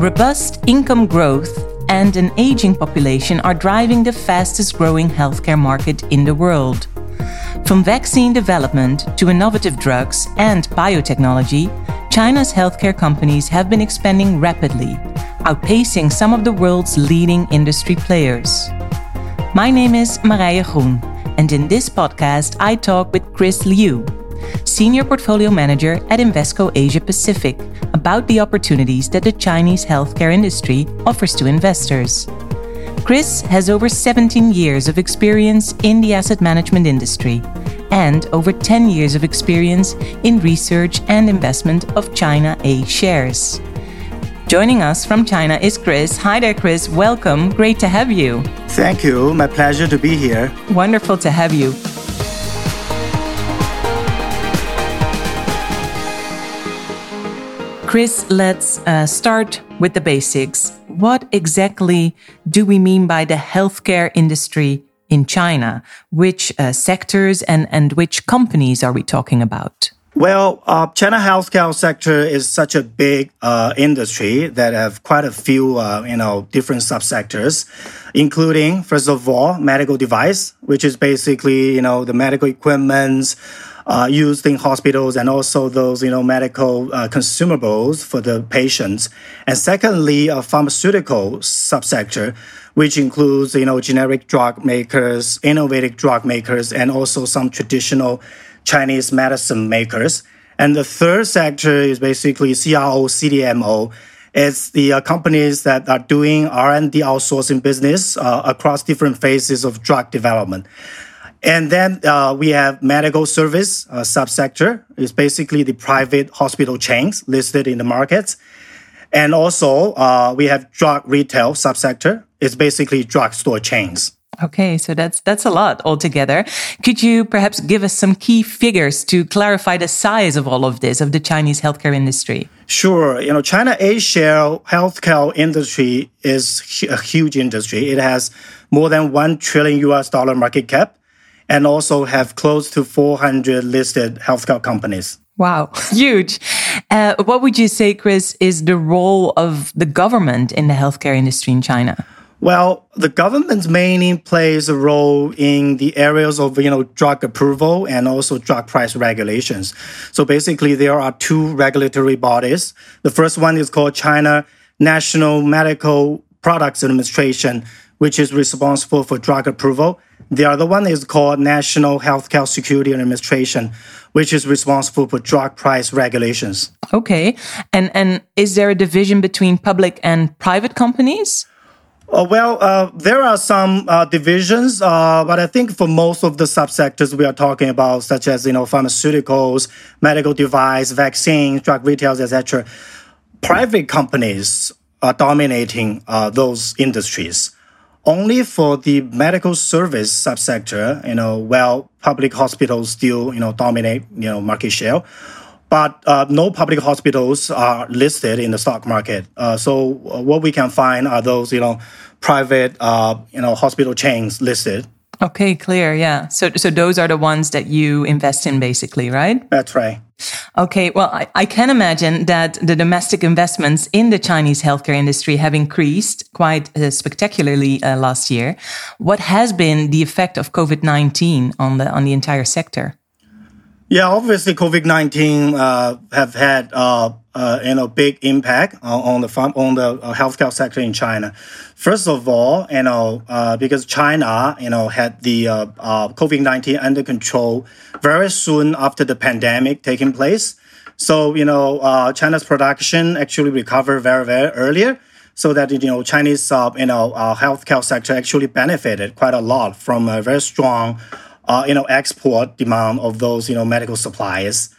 Robust income growth and an aging population are driving the fastest growing healthcare market in the world. From vaccine development to innovative drugs and biotechnology, China's healthcare companies have been expanding rapidly, outpacing some of the world's leading industry players. My name is Marije Groen, and in this podcast, I talk with Chris Liu, Senior Portfolio Manager at Invesco Asia Pacific, about the opportunities that the Chinese healthcare industry offers to investors. Chris has over 17 years of experience in the asset management industry and over 10 years of experience in research and investment of China A shares. Joining us from China is Chris. Hi there, Chris. Welcome. Great to have you. Thank you. My pleasure to be here. Wonderful to have you. Chris, let's uh, start with the basics. What exactly do we mean by the healthcare industry in China? Which uh, sectors and, and which companies are we talking about? Well, uh, China healthcare sector is such a big uh, industry that have quite a few, uh, you know, different subsectors, including first of all medical device, which is basically you know the medical equipments uh, used in hospitals and also those you know medical uh, consumables for the patients. And secondly, a pharmaceutical subsector, which includes you know generic drug makers, innovative drug makers, and also some traditional Chinese medicine makers. And the third sector is basically CRO, CDMO. It's the uh, companies that are doing R&D outsourcing business uh, across different phases of drug development. And then uh, we have medical service uh, subsector. It's basically the private hospital chains listed in the markets. And also uh, we have drug retail subsector. It's basically drugstore chains. Okay, so that's that's a lot altogether. Could you perhaps give us some key figures to clarify the size of all of this of the Chinese healthcare industry? Sure, you know, China A share healthcare industry is a huge industry. It has more than 1 trillion US dollar market cap and also have close to 400 listed healthcare companies. Wow, huge. Uh, what would you say, Chris, is the role of the government in the healthcare industry in China? Well, the government mainly plays a role in the areas of you know drug approval and also drug price regulations. So basically, there are two regulatory bodies. The first one is called China National Medical Products Administration, which is responsible for drug approval. The other one is called National Healthcare Security Administration, which is responsible for drug price regulations. Okay. And and is there a division between public and private companies? Uh, well, uh, there are some uh, divisions, uh, but I think for most of the subsectors we are talking about, such as you know pharmaceuticals, medical device, vaccines, drug retails, etc., private companies are dominating uh, those industries only for the medical service subsector, you know, well, public hospitals still, you know, dominate, you know, market share. But uh, no public hospitals are listed in the stock market. Uh, so uh, what we can find are those, you know, private, uh, you know, hospital chains listed. Okay, clear. Yeah. So, so those are the ones that you invest in, basically, right? That's right. Okay. Well, I, I can imagine that the domestic investments in the Chinese healthcare industry have increased quite uh, spectacularly uh, last year. What has been the effect of COVID nineteen on the on the entire sector? Yeah, obviously, COVID nineteen uh, have had uh, uh, you know big impact on, the farm, on the uh, healthcare sector in China. First of all, you know uh, because China you know had the uh, COVID nineteen under control very soon after the pandemic taking place. So you know China's production actually recovered very very earlier. So that you know Chinese you know healthcare sector actually benefited quite a lot from a very strong uh, you know, export demand of those, you know, medical supplies.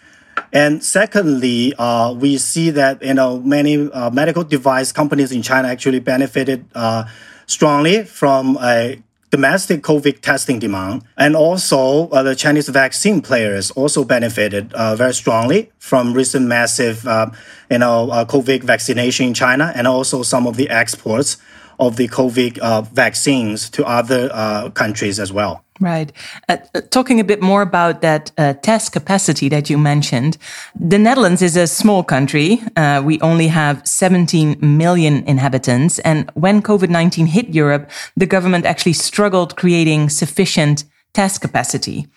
And secondly, uh, we see that, you know, many uh, medical device companies in China actually benefited uh, strongly from a domestic COVID testing demand. And also, uh, the Chinese vaccine players also benefited uh, very strongly from recent massive, uh, you know, uh, COVID vaccination in China and also some of the exports of the COVID uh, vaccines to other countries as well. Right. Uh, uh, talking a bit more about that uh, test capacity that you mentioned, the Netherlands is a small country. Uh, we only have 17 million inhabitants. And when COVID 19 hit Europe, the government actually struggled creating sufficient test capacity.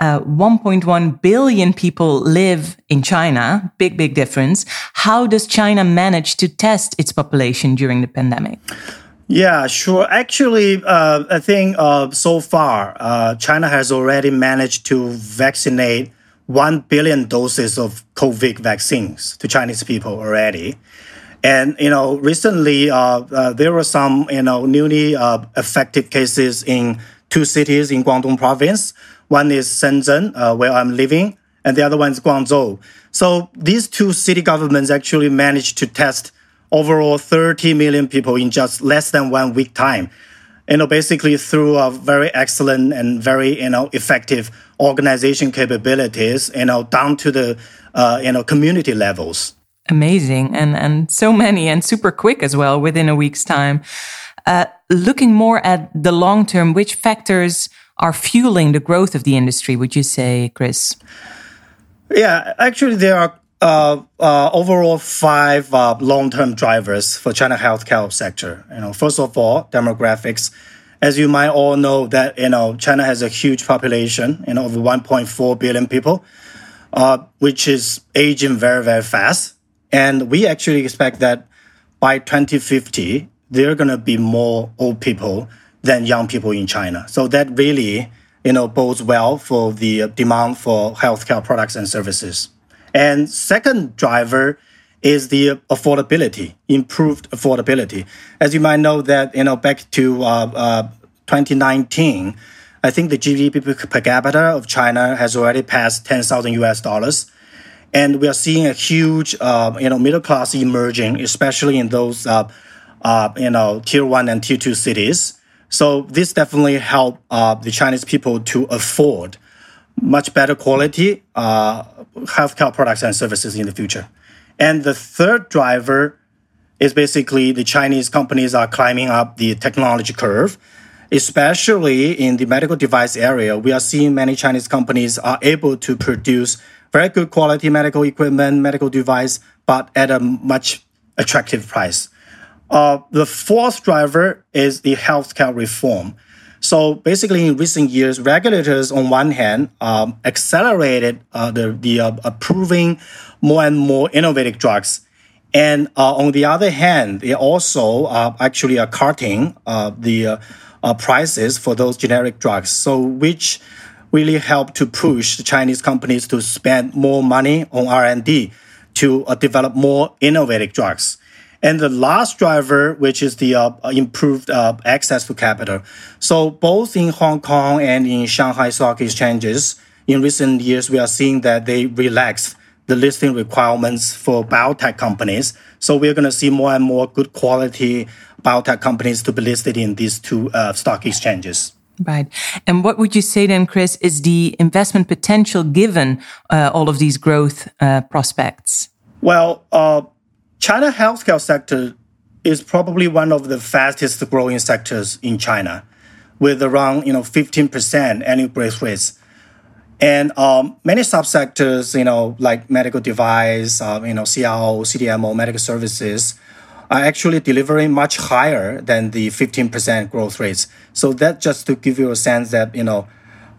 Uh, 1.1 billion people live in China. Big, big difference. How does China manage to test its population during the pandemic? Yeah, sure. Actually, uh, I think uh, so far, uh, China has already managed to vaccinate 1 billion doses of COVID vaccines to Chinese people already. And, you know, recently uh, uh, there were some, you know, newly uh, effective cases in two cities in Guangdong province. One is Shenzhen, where I'm living, and the other one is Guangzhou. So these two city governments actually managed to test overall 30 million people in just less than one week time. You know, basically through a very excellent and very, you know, effective organization capabilities, you know, down to the, uh, you know, community levels. Amazing. And, and so many and super quick as well within a week's time. Uh, looking more at the long term, which factors are fueling the growth of the industry, would you say, Chris? Yeah, actually, there are uh, uh, overall five uh, long-term drivers for China healthcare sector. You know, first of all, demographics. As you might all know, that you know China has a huge population, you know, of 1.4 billion people, uh, which is aging very very fast, and we actually expect that by 2050 there are going to be more old people than young people in China. So that really, you know, bodes well for the demand for healthcare products and services. And second driver is the affordability, improved affordability. As you might know that, you know, back to uh, uh, 2019, I think the GDP per capita of China has already passed 10,000 US dollars. And we are seeing a huge, uh, you know, middle class emerging, especially in those, uh, uh, you know, tier one and tier two cities. So this definitely help uh, the Chinese people to afford much better quality uh, healthcare products and services in the future. And the third driver is basically the Chinese companies are climbing up the technology curve, especially in the medical device area. We are seeing many Chinese companies are able to produce very good quality medical equipment, medical device, but at a much attractive price. Uh, the fourth driver is the healthcare reform. So basically, in recent years, regulators on one hand um, accelerated uh, the, the uh, approving more and more innovative drugs. And uh, on the other hand, they also uh, actually are cutting uh, the uh, prices for those generic drugs. So which really help to push the Chinese companies to spend more money on R&D to develop more innovative drugs. And the last driver, which is the uh, improved uh, access to capital. So both in Hong Kong and in Shanghai stock exchanges, in recent years, we are seeing that they relaxed the listing requirements for biotech companies. So we're going to see more and more good quality biotech companies to be listed in these two uh, stock exchanges. Right. And what would you say then, Chris, is the investment potential given uh, all of these growth uh, prospects? Well, uh, China healthcare sector is probably one of the fastest growing sectors in China, with around you know 15% annual growth rates. And um, many subsectors, you know, like medical device, uh, you know, CRO, CDMO, medical services, are actually delivering much higher than the 15% growth rates. So that just to give you a sense that you know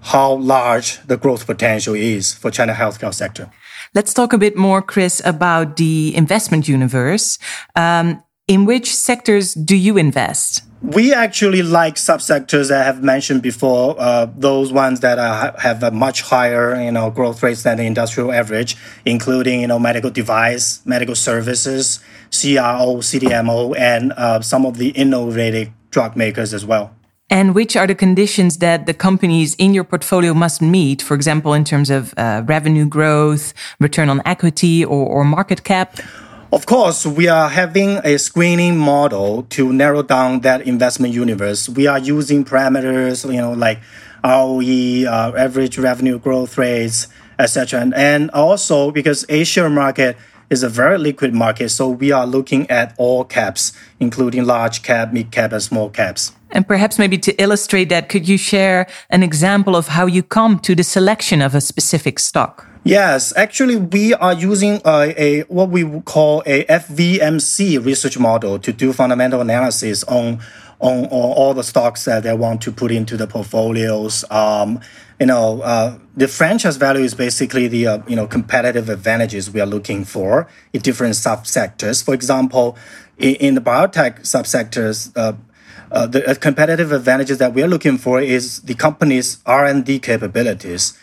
how large the growth potential is for China healthcare sector. Let's talk a bit more, Chris, about the investment universe. Um, in which sectors do you invest? We actually like subsectors that I have mentioned before, uh, those ones that are, have a much higher, you know, growth rates than the industrial average, including, you know, medical device, medical services, CRO, CDMO, and uh, some of the innovative drug makers as well. And which are the conditions that the companies in your portfolio must meet, for example, in terms of uh, revenue growth, return on equity, or, or market cap? Of course, we are having a screening model to narrow down that investment universe. We are using parameters, you know, like ROE, uh, average revenue growth rates, etc. And, and also because Asia market is a very liquid market. So we are looking at all caps, including large cap, mid cap, and small caps. And perhaps maybe to illustrate that, could you share an example of how you come to the selection of a specific stock? Yes, actually, we are using a, a what we call a FVMC research model to do fundamental analysis on on, on all the stocks that they want to put into the portfolios. Um, you know, uh, the franchise value is basically the uh, you know competitive advantages we are looking for in different subsectors. For example, in, in the biotech subsectors. Uh, uh, the competitive advantages that we are looking for is the company's R&D capabilities.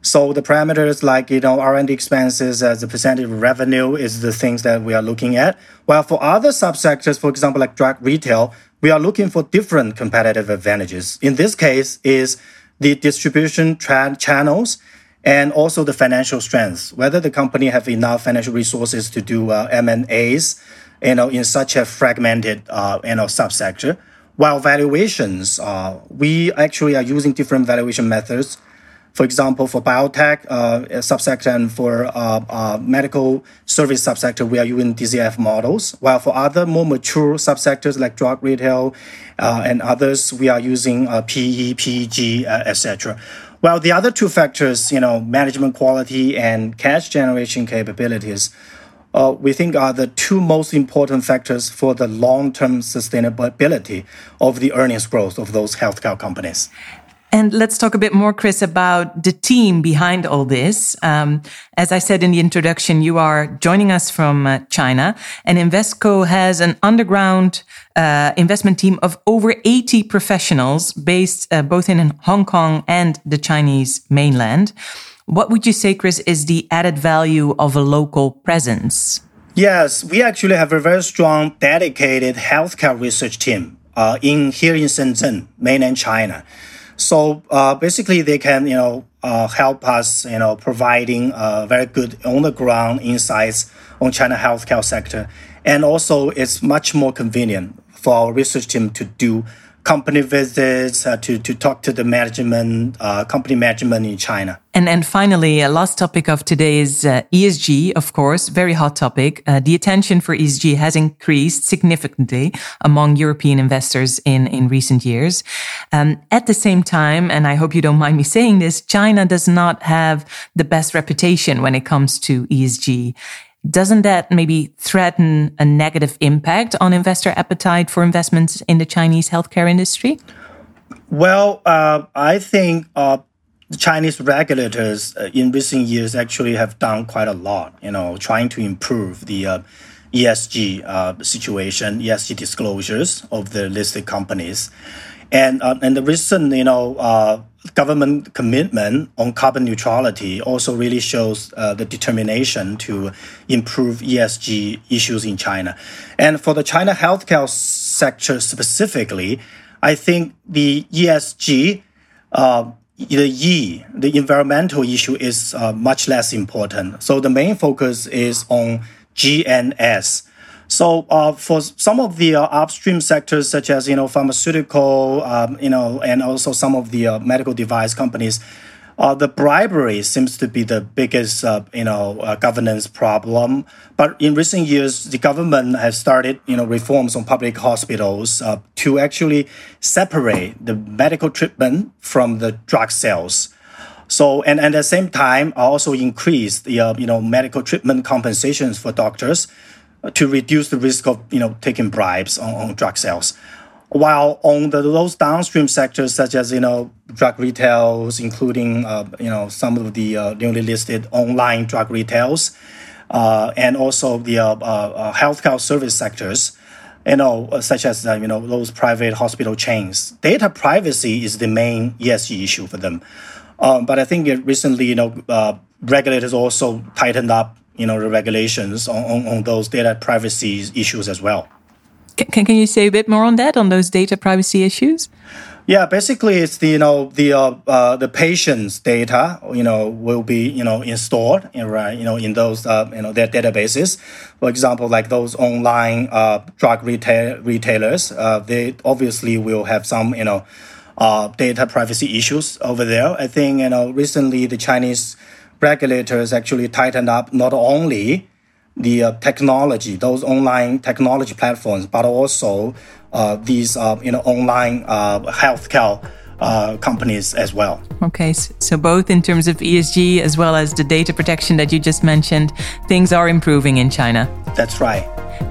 So the parameters like you know R&D expenses as a percentage of revenue is the things that we are looking at. While for other subsectors, for example, like drug retail, we are looking for different competitive advantages. In this case, is the distribution tra- channels and also the financial strength. Whether the company have enough financial resources to do uh, M and A's, you know, in such a fragmented uh, you know subsector. While valuations, uh, we actually are using different valuation methods for example, for biotech uh, subsector and for uh, uh, medical service subsector, we are using DCF models. While for other more mature subsectors like drug retail uh, and others, we are using uh, PE, PEG, uh, etc. While the other two factors, you know, management quality and cash generation capabilities, we think are the two most important factors for the long-term sustainability of the earnings growth of those healthcare companies. And let's talk a bit more, Chris, about the team behind all this. Um, as I said in the introduction, you are joining us from uh, China, and Invesco has an underground uh, investment team of over 80 professionals based uh, both in Hong Kong and the Chinese mainland. What would you say, Chris, is the added value of a local presence? Yes, we actually have a very strong, dedicated healthcare research team uh, in here in Shenzhen, mainland China. So uh, basically, they can you know uh, help us you know providing uh, very good on the ground insights on China healthcare sector, and also it's much more convenient for our research team to do company visits uh, to, to talk to the management, uh, company management in China. And and finally, a last topic of today is uh, ESG, of course, very hot topic. Uh, the attention for ESG has increased significantly among European investors in, in recent years. Um, at the same time, and I hope you don't mind me saying this, China does not have the best reputation when it comes to ESG. Doesn't that maybe threaten a negative impact on investor appetite for investments in the Chinese healthcare industry? Well, uh, I think uh, the Chinese regulators uh, in recent years actually have done quite a lot, you know, trying to improve the uh, ESG uh, situation, ESG disclosures of the listed companies. And, uh, and the recent, you know, government commitment on carbon neutrality also really shows uh, the determination to improve ESG issues in China. And for the China healthcare sector specifically, I think the ESG, uh, the E, the environmental issue is uh, much less important. So the main focus is on G and GNS, so uh, for some of the uh, upstream sectors, such as you know pharmaceutical, um, you know, and also some of the uh, medical device companies, uh, the bribery seems to be the biggest uh, you know uh, governance problem. But in recent years, the government has started you know reforms on public hospitals to actually separate the medical treatment from the drug sales. So and, and at the same time, also increase the you know medical treatment compensations for doctors to reduce the risk of you know taking bribes on, on drug sales. While on the those downstream sectors such as you know drug retails, including uh, you know some of the uh, newly listed online drug retails, uh, and also the uh, uh, healthcare service sectors, you know such as uh, you know those private hospital chains, data privacy is the main ESG issue for them. Um, but I think recently, you know, regulators also tightened up you know the regulations on, on, on those data privacy issues as well. Can, can you say a bit more on that on those data privacy issues? Yeah, basically, it's the you know the uh, uh, the patient's data you know will be you know installed in, right you know in those uh, you know their databases. For example, like those online uh, drug retail retailers, uh, they obviously will have some you know uh, data privacy issues over there. I think you know recently the Chinese regulators actually tightened up not only the uh, technology, those online technology platforms, but also uh, these uh, you know online uh, healthcare uh, companies as well. Okay, so both in terms of ESG as well as the data protection that you just mentioned, things are improving in China. That's right.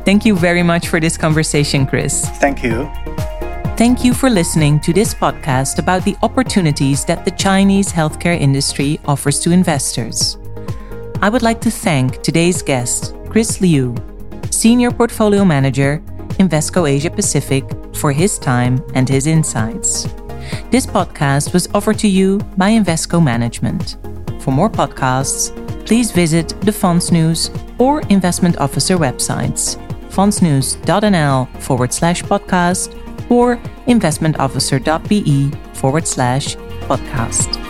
Thank you very much for this conversation, Chris. Thank you. Thank you for listening to this podcast about the opportunities that the Chinese healthcare industry offers to investors. I would like to thank today's guest, Chris Liu, Senior Portfolio Manager, Invesco Asia Pacific, for his time and his insights. This podcast was offered to you by Invesco Management. For more podcasts, please visit the Fondsnieuws or Investment Officer websites, fondsnieuws.nl forward slash podcast or investmentofficer.be forward slash podcast.